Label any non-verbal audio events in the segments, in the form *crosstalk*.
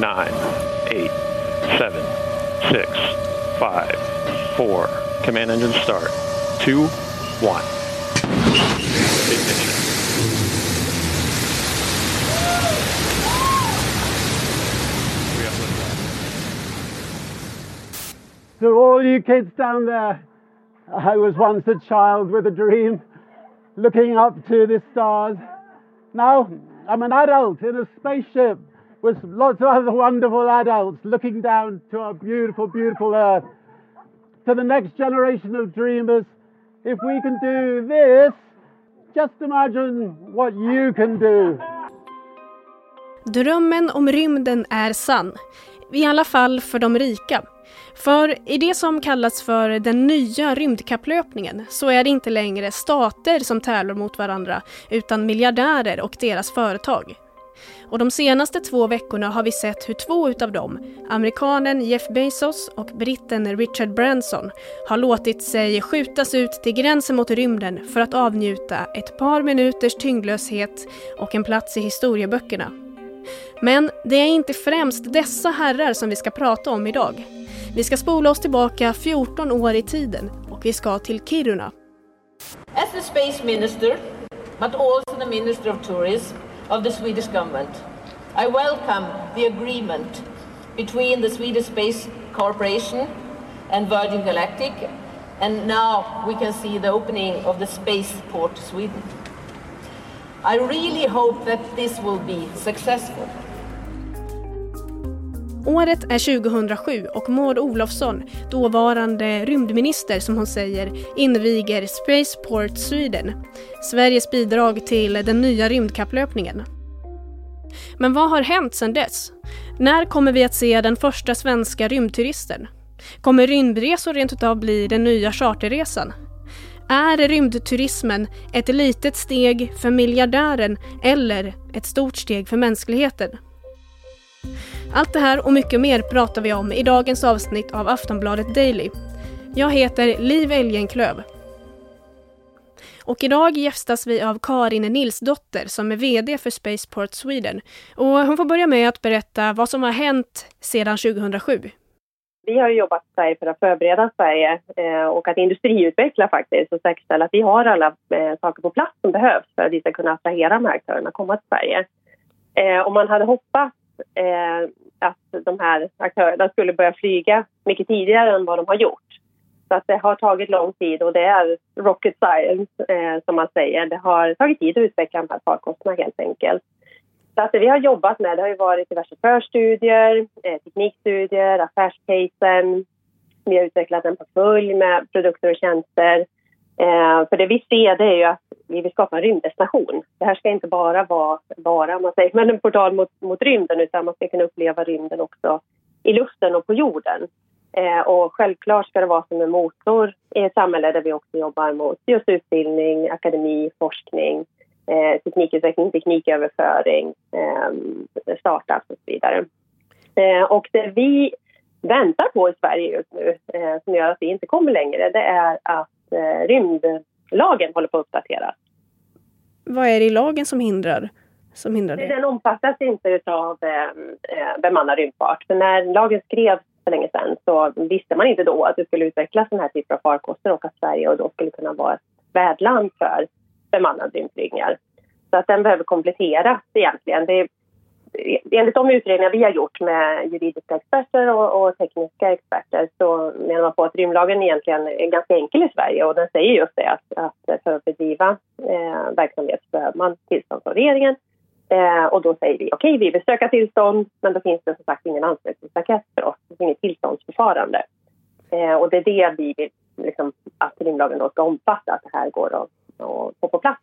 nine, eight, seven, six, five, four. Command engine start. Two, one. Ignition. To all you kids down there, I was once a child with a dream, looking up to the stars. Now I'm an adult in a spaceship with lots of other wonderful adults looking down to our beautiful, beautiful Earth. To the next generation of dreamers, if we can do this, just imagine what you can do. Drömmen om rymden är sann. I alla fall för de rika. För i det som kallas för den nya rymdkapplöpningen så är det inte längre stater som tävlar mot varandra utan miljardärer och deras företag. Och de senaste två veckorna har vi sett hur två utav dem, amerikanen Jeff Bezos och britten Richard Branson, har låtit sig skjutas ut till gränsen mot rymden för att avnjuta ett par minuters tyngdlöshet och en plats i historieböckerna. Men det är inte främst dessa herrar som vi ska prata om idag. Vi ska spola oss tillbaka 14 år i tiden och vi ska till Kiruna. As the space minister, but also the minister of tourism of the Swedish government, I welcome the agreement between the Swedish Space Corporation and Virgin Galactic, and now we can see the opening of the spaceport Sweden. I really hope that this will be successful. Året är 2007 och Maud Olofsson, dåvarande rymdminister som hon säger, inviger Spaceport Sweden, Sveriges bidrag till den nya rymdkapplöpningen. Men vad har hänt sedan dess? När kommer vi att se den första svenska rymdturisten? Kommer rymdresor rent utav bli den nya charterresan? Är rymdturismen ett litet steg för miljardären eller ett stort steg för mänskligheten? Allt det här och mycket mer pratar vi om i dagens avsnitt av Aftonbladet Daily. Jag heter Liv Elgenklöv. Och idag gästas vi av Karin Nilsdotter som är VD för Spaceport Sweden. Och hon får börja med att berätta vad som har hänt sedan 2007. Vi har jobbat Sverige för att förbereda Sverige eh, och att industriutveckla faktiskt och säkerställa att vi har alla eh, saker på plats som behövs för att vi ska kunna attrahera de här aktörerna att komma till Sverige. Eh, om man hade hoppats eh, att de här aktörerna skulle börja flyga mycket tidigare än vad de har gjort. Så att det har tagit lång tid och det är rocket science eh, som man säger. Det har tagit tid att utveckla de här farkosterna helt enkelt. Så att det vi har jobbat med det har ju varit diverse förstudier, eh, teknikstudier, affärscasen. Vi har utvecklat en portfölj med produkter och tjänster. Eh, för det vi ser det är ju att vi vill skapa en rymddestination. Det här ska inte bara vara, bara, man säger, *laughs* men en portal mot, mot rymden utan man ska kunna uppleva rymden också i luften och på jorden. Eh, och självklart ska det vara som en motor i ett samhälle där vi också jobbar mot just utbildning, akademi, forskning, eh, teknikutveckling, tekniköverföring, eh, startups och så vidare. Eh, och det vi väntar på i Sverige just nu, eh, som gör att vi inte kommer längre, det är att eh, rymdlagen håller på att uppdateras. Vad är det i lagen som hindrar, som hindrar det? Den omfattas inte av eh, bemannad rymdfart. För när lagen skrevs för länge sedan så visste man inte då att det skulle utvecklas den här typen av farkoster och att Sverige och då skulle kunna vara ett värdland för bemannade rymdflygningar. Så att den behöver kompletteras egentligen. Det, enligt de utredningar vi har gjort med juridiska experter och, och, tekniska experter så menar man på att rymdlagen egentligen är ganska enkel i Sverige och den säger just det att, att för att bedriva eh, verksamhet behöver man tillstånd från regeringen Eh, och då säger vi okej, okay, vi vill söka tillstånd, men då finns det som sagt ingen ansökningsblankett för oss. Det finns inget tillståndsförfarande. Eh, och det är det vi vill liksom, att rymdlagen då ska omfatta, att det här går att, att få på plats.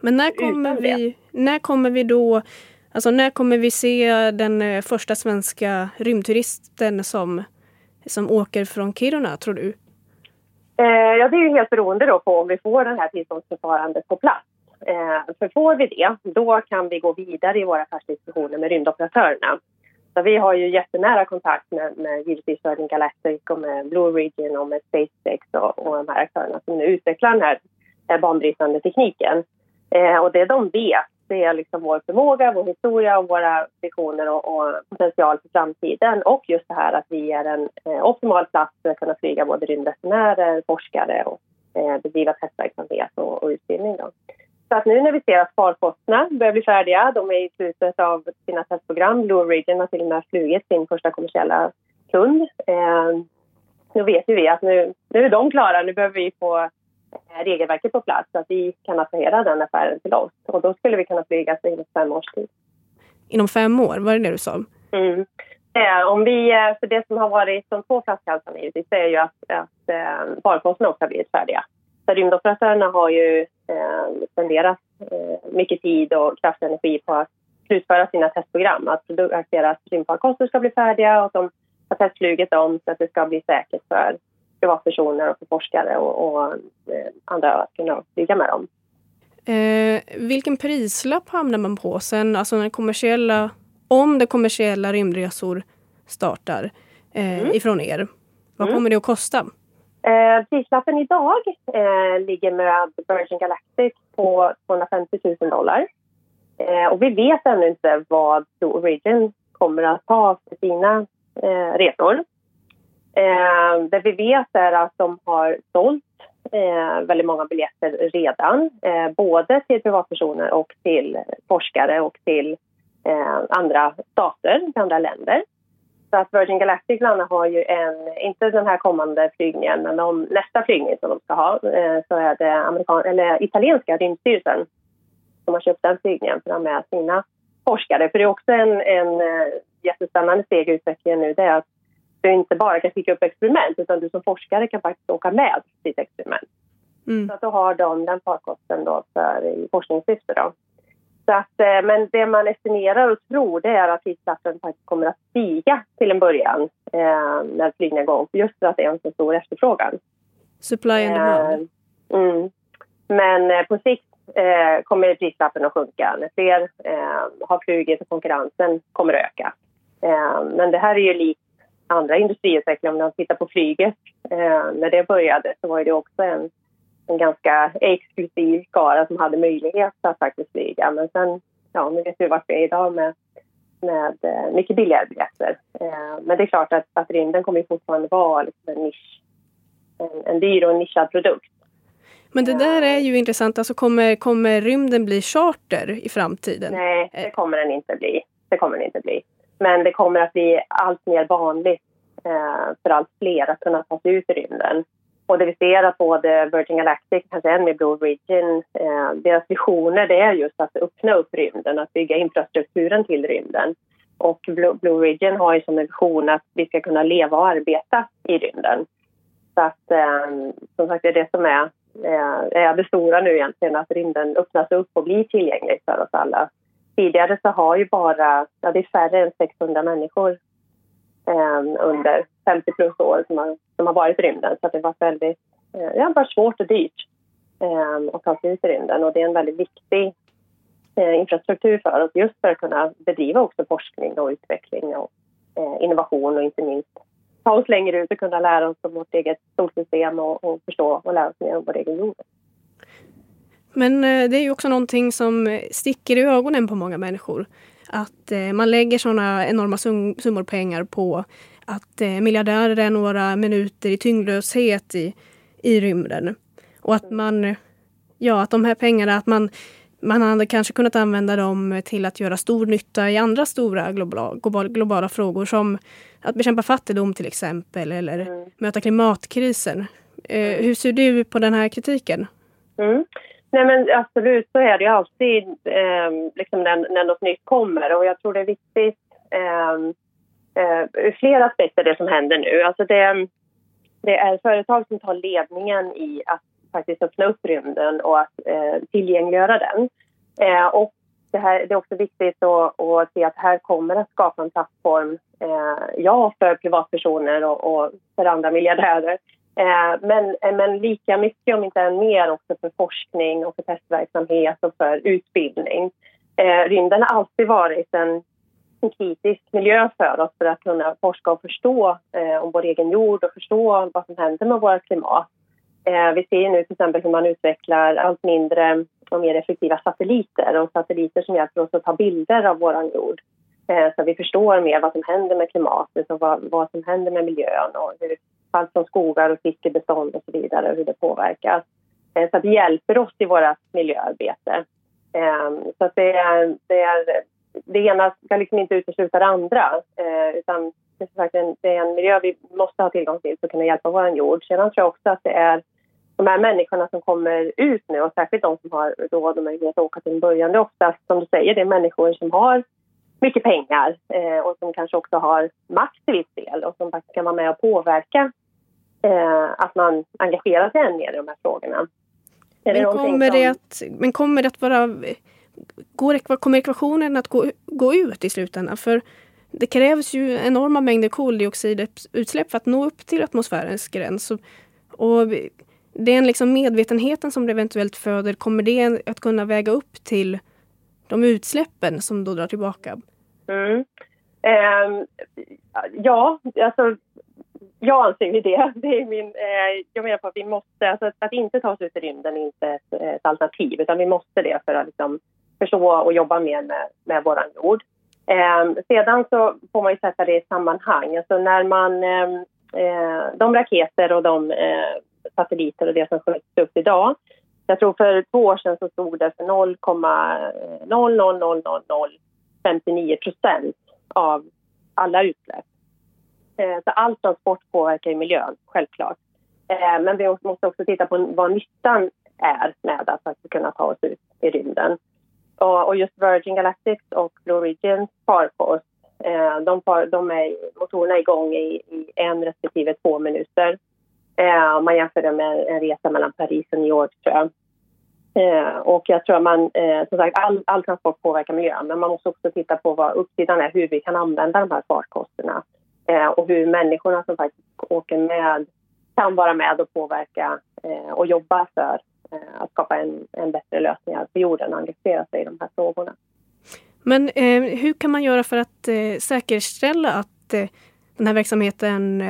Men när kommer, vi, när kommer vi då, alltså när kommer vi se den eh, första svenska rymdturisten som, som åker från Kiruna, tror du? Eh, ja, det är ju helt beroende då på om vi får det här tillståndsförfarandet på plats. Eh, för får vi det, då kan vi gå vidare i våra affärsdiskussioner med rymdoperatörerna. Så vi har ju jättenära kontakt med, med givetvis Virgin Galactic och med Blue Origin och med SpaceX och, och de här aktörerna som nu utvecklar den här banbrytande tekniken. Eh, och det de vet, se liksom vår förmåga, vår historia och våra visioner och, och, potential för framtiden. Och just det här att vi är en eh, optimal plats för att kunna flyga både rymdresenärer, forskare och eh, bedriva testverksamhet och, och utbildning. Då. Så att nu när vi ser att farkosterna börjar bli färdiga, de är i slutet av sina testprogram. Blue Origin har till och med flugit sin första kommersiella kund. Eh, nu vet ju vi att nu, nu är de klara, nu behöver vi få regelverket på plats så att vi kan attrahera den affären till oss. Och då skulle vi kunna flyga inom fem års tid. Inom fem år, var det det du sa? Mm. Eh, om vi, eh, för det som har varit de två flaskhalsarna givetvis är ju att, att eh, farkosterna också har blivit färdiga. Så rymdoperatörerna har ju eh, spenderat eh, mycket tid och kraft och energi på att slutföra sina testprogram. Att, att deras rymdfarkoster ska bli färdiga och att de har testflugit dem så att det ska bli säkert för privatpersoner och för forskare och, och eh, andra att kunna flyga med dem. Eh, vilken prislapp hamnar man på sen, alltså när kommersiella, om det kommersiella rymdresor startar eh, mm. ifrån er? Vad mm. kommer det att kosta? Eh, prislappen idag eh, ligger med Virgin Galactic på 250 000 dollar. Eh, och vi vet ännu inte vad Blue Origin kommer att ta för sina eh, resor. Eh, det vi vet är att de har sålt eh, väldigt många biljetter redan. Eh, både till privatpersoner och till forskare och till eh, andra stater, till andra länder. Så att Virgin Galactic har ju en, inte den här kommande flygningen, men de, nästa flygning som de ska ha eh, så är det amerikan, eller italienska rymdstyrelsen som har köpt den flygningen för att ha med sina forskare. För det är också en, en eh, jättespännande steg i utvecklingen nu det är att du inte bara kan skicka upp experiment utan du som forskare kan faktiskt åka med ditt experiment. Mm. Så att då har de den farkosten då för i forskningssyfte. Då. Så att, eh, men det man estimerar och tror det är att tidskraften faktiskt kommer att stiga till en början eh, när flygningen går just för att det är en så stor efterfrågan. Supply and demand. Eh, mm. Men eh, på sikt eh, kommer prislappen att sjunka när fler eh, har flugit och konkurrensen kommer att öka. Men det här är ju likt andra industriutvecklingar. Om man tittar på flyget, eh, när det började så var det också en, en ganska exklusiv skara som hade möjlighet att faktiskt flyga. Men sen, ja, nu vet vi vart vi är idag med, med eh, mycket billigare biljetter. Eh, men det är klart att, att rymden kommer fortfarande vara liksom en nisch, en, en dyr och nischad produkt. Men det där är ju intressant. Alltså kommer, kommer rymden bli charter i framtiden? Nej, det kommer den inte bli. Det kommer den inte bli. Men det kommer att bli allt mer vanligt eh, för allt fler att kunna ta sig ut i rymden. Och det vi ser att både Virgin Galactic, kanske än med Blue Origin, eh, deras visioner det är just att öppna upp rymden, att bygga infrastrukturen till rymden. Och Blue, Blue Origin har ju som en vision att vi ska kunna leva och arbeta i rymden. Så att, eh, som sagt, det är det som är, eh, är det stora nu egentligen, att rymden öppnas upp och blir tillgänglig för oss alla. Tidigare så har ju bara, ja det är färre än 600 människor eh, under 50 plus år som har, som har varit i rymden. Så det har varit väldigt, eh, det har varit svårt och dyrt eh, att ta sig ut i rymden och det är en väldigt viktig eh, infrastruktur för oss just för att kunna bedriva också forskning och utveckling och eh, innovation och inte minst ta oss längre ut och kunna lära oss om vårt eget solsystem och, och förstå och lära oss mer om vår egen jord. Men eh, det är ju också någonting som sticker i ögonen på många människor. Att eh, man lägger sådana enorma summor pengar på att eh, miljardärer är några minuter i tyngdlöshet i, i rymden. Och att man, ja, att de här pengarna, att man, man hade kanske kunnat använda dem till att göra stor nytta i andra stora globala, globala frågor som att bekämpa fattigdom till exempel eller mm. möta klimatkrisen. Eh, hur ser du på den här kritiken? Mm. Nej men absolut så är det ju alltid eh, liksom när, när något nytt kommer och jag tror det är viktigt eh, eh, ur flera aspekter det som händer nu. Alltså det, det är företag som tar ledningen i att faktiskt öppna upp rymden och att eh, tillgängliggöra den. Eh, och det, här, det är också viktigt att, att se att här kommer att skapa en plattform, eh, ja, för privatpersoner och, och för andra miljardärer Eh, men, eh, men lika mycket, om inte än mer, också för forskning och för testverksamhet och för utbildning. Eh, rymden har alltid varit en, en kritisk miljö för oss för att kunna forska och förstå om vår egen jord och förstå vad som händer med vårt klimat. vi ser nu till exempel hur man utvecklar allt mindre och mer effektiva satelliter och satelliter som hjälper oss att ta bilder av vår jord eh, så att vi förstår mer vad som händer med klimatet och vad, vad som händer med miljön och hur allt som skogar och fiskebestånd och så vidare, och hur det påverkas. Eh, så att det hjälper oss i vårt miljöarbete. Eh, så att det, är, det, är, det ena ska liksom inte utesluta det andra eh, utan det är, verkligen, det är en miljö vi måste ha tillgång till för att kunna hjälpa vår jord. Sedan tror jag också att det är de här människorna som kommer ut nu och särskilt de som har råd och möjlighet att åka till en början, det är oftast som du säger, det är människor som har mycket pengar eh, och som kanske också har makt till viss del och som faktiskt kan vara med och påverka att man engagerar sig än mer i de här frågorna. Men kommer, som... det att, men kommer det att vara... Går, kommer ekvationen att gå, gå ut i slutändan? För det krävs ju enorma mängder koldioxidutsläpp för att nå upp till atmosfärens gräns. Och, och den liksom medvetenheten som det eventuellt föder, kommer det att kunna väga upp till de utsläppen som då drar tillbaka? Mm. Eh, ja, alltså jag anser alltså, ju det. det är min, eh, jag menar på att vi måste, alltså, att inte ta oss ut i rymden är inte ett, ett alternativ utan vi måste det för att liksom, förstå och jobba mer med, med vår jord. Eh, sedan så får man ju sätta det i sammanhang. Alltså när man, ehm, eh, de raketer och de eh, satelliter och det som skjuts upp idag. Jag tror för två år sedan så stod det för 0,00059 eh, procent av alla utsläpp. Eh, så all transport påverkar ju miljön, självklart. Eh, men vi måste också titta på vad nyttan är med att faktiskt kunna ta oss ut i rymden. Och just Virgin Galactic och Blue Origins farkost, eh, de, de är motorerna igång i, i en respektive två minuter. Om man jämför det med en resa mellan Paris och New York, tror jag. och jag tror att man, som sagt, all, all transport påverkar miljön men man måste också titta på vad uppsidan är, hur vi kan använda de här farkosterna eh, och hur människorna som faktiskt åker med kan vara med och påverka eh, och jobba för eh, att skapa en, en bättre lösning för jorden och engagera sig i de här frågorna. Men eh, hur kan man göra för att eh, säkerställa att eh, den här verksamheten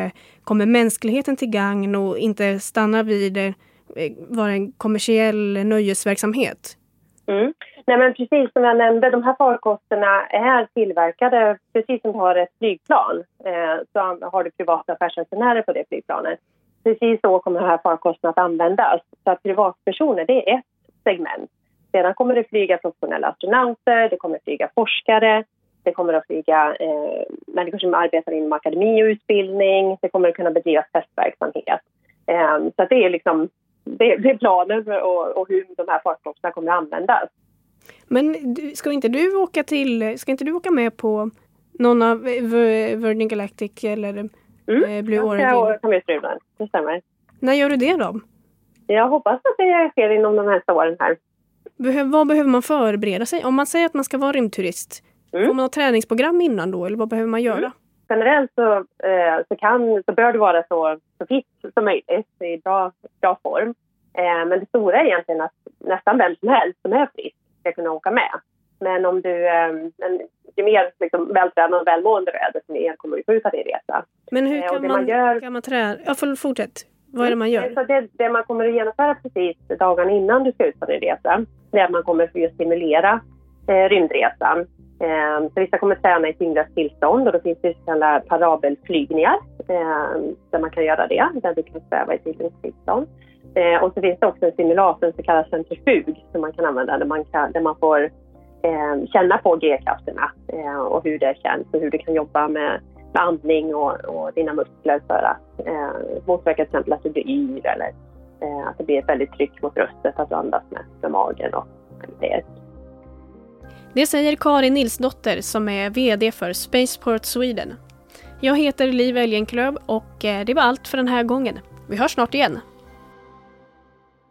kommer mänskligheten till gagn och inte stannar vid eh, vara en kommersiell nöjesverksamhet? Mm. Nej, men precis som jag nämnde, de här farkosterna är tillverkade precis som du har ett flygplan. Eh, så har du privata affärsresenärer på det flygplanet. Precis så kommer de här farkosterna att användas. Så att privatpersoner, det är ett segment. Sedan kommer det flyga professionella astronauter, det kommer flyga forskare, det kommer att flyga eh, människor som arbetar inom akademi och utbildning, det kommer att kunna bedrivas testverksamhet. Eh, så det är liksom det, det är planen och, och hur de här farkosterna kommer att användas. Men ska inte du åka till, ska inte du åka med på någon av Virgin Galactic eller mm. Eh, Blue Origin? Jag ska med strulen, det stämmer. När gör du det då? Jag hoppas att det sker inom de nästa åren här. Behöv, vad behöver man förbereda sig? Om man säger att man ska vara rymdturist, mm. får man något träningsprogram innan då eller vad behöver man göra? Mm. Generellt så, eh, så, kan, så bör du vara så, så fit som möjligt, i bra, bra form. Eh, men det stora är egentligen att nästan vem som helst som är frisk ska kunna åka med. Men om du, eh, men ju mer liksom, vältränad och välmående du är, desto mer kommer du få ut av din resa. Men hur eh, kan, man, man gör, kan man träna? Ja, fortsätt. Vad är det man gör? Så det, det, man kommer att genomföra precis dagarna innan du ska ut på din resa, det är att man kommer att stimulera eh, rymdresan. Eh, så vissa kommer att träna i tyngdlöst tillstånd och då finns det så kallade parabelflygningar eh, där man kan göra det, där du kan sväva i tyngdlöst tillstånd. Eh, och så finns det också en simulator, så kallad centrifug, som man kan använda där man, kan, där man får eh, känna på G-krafterna eh, och hur det känns och hur du kan jobba med, med andning och, och dina muskler för att eh, motverka till exempel att du blir yr eller eh, att det blir ett väldigt tryck mot bröstet, att du andas med, med magen och det. Det säger Karin Nilsdotter som är VD för Spaceport Sweden. Jag heter Liv Elgenklöv och eh, det var allt för den här gången. Vi hörs snart igen.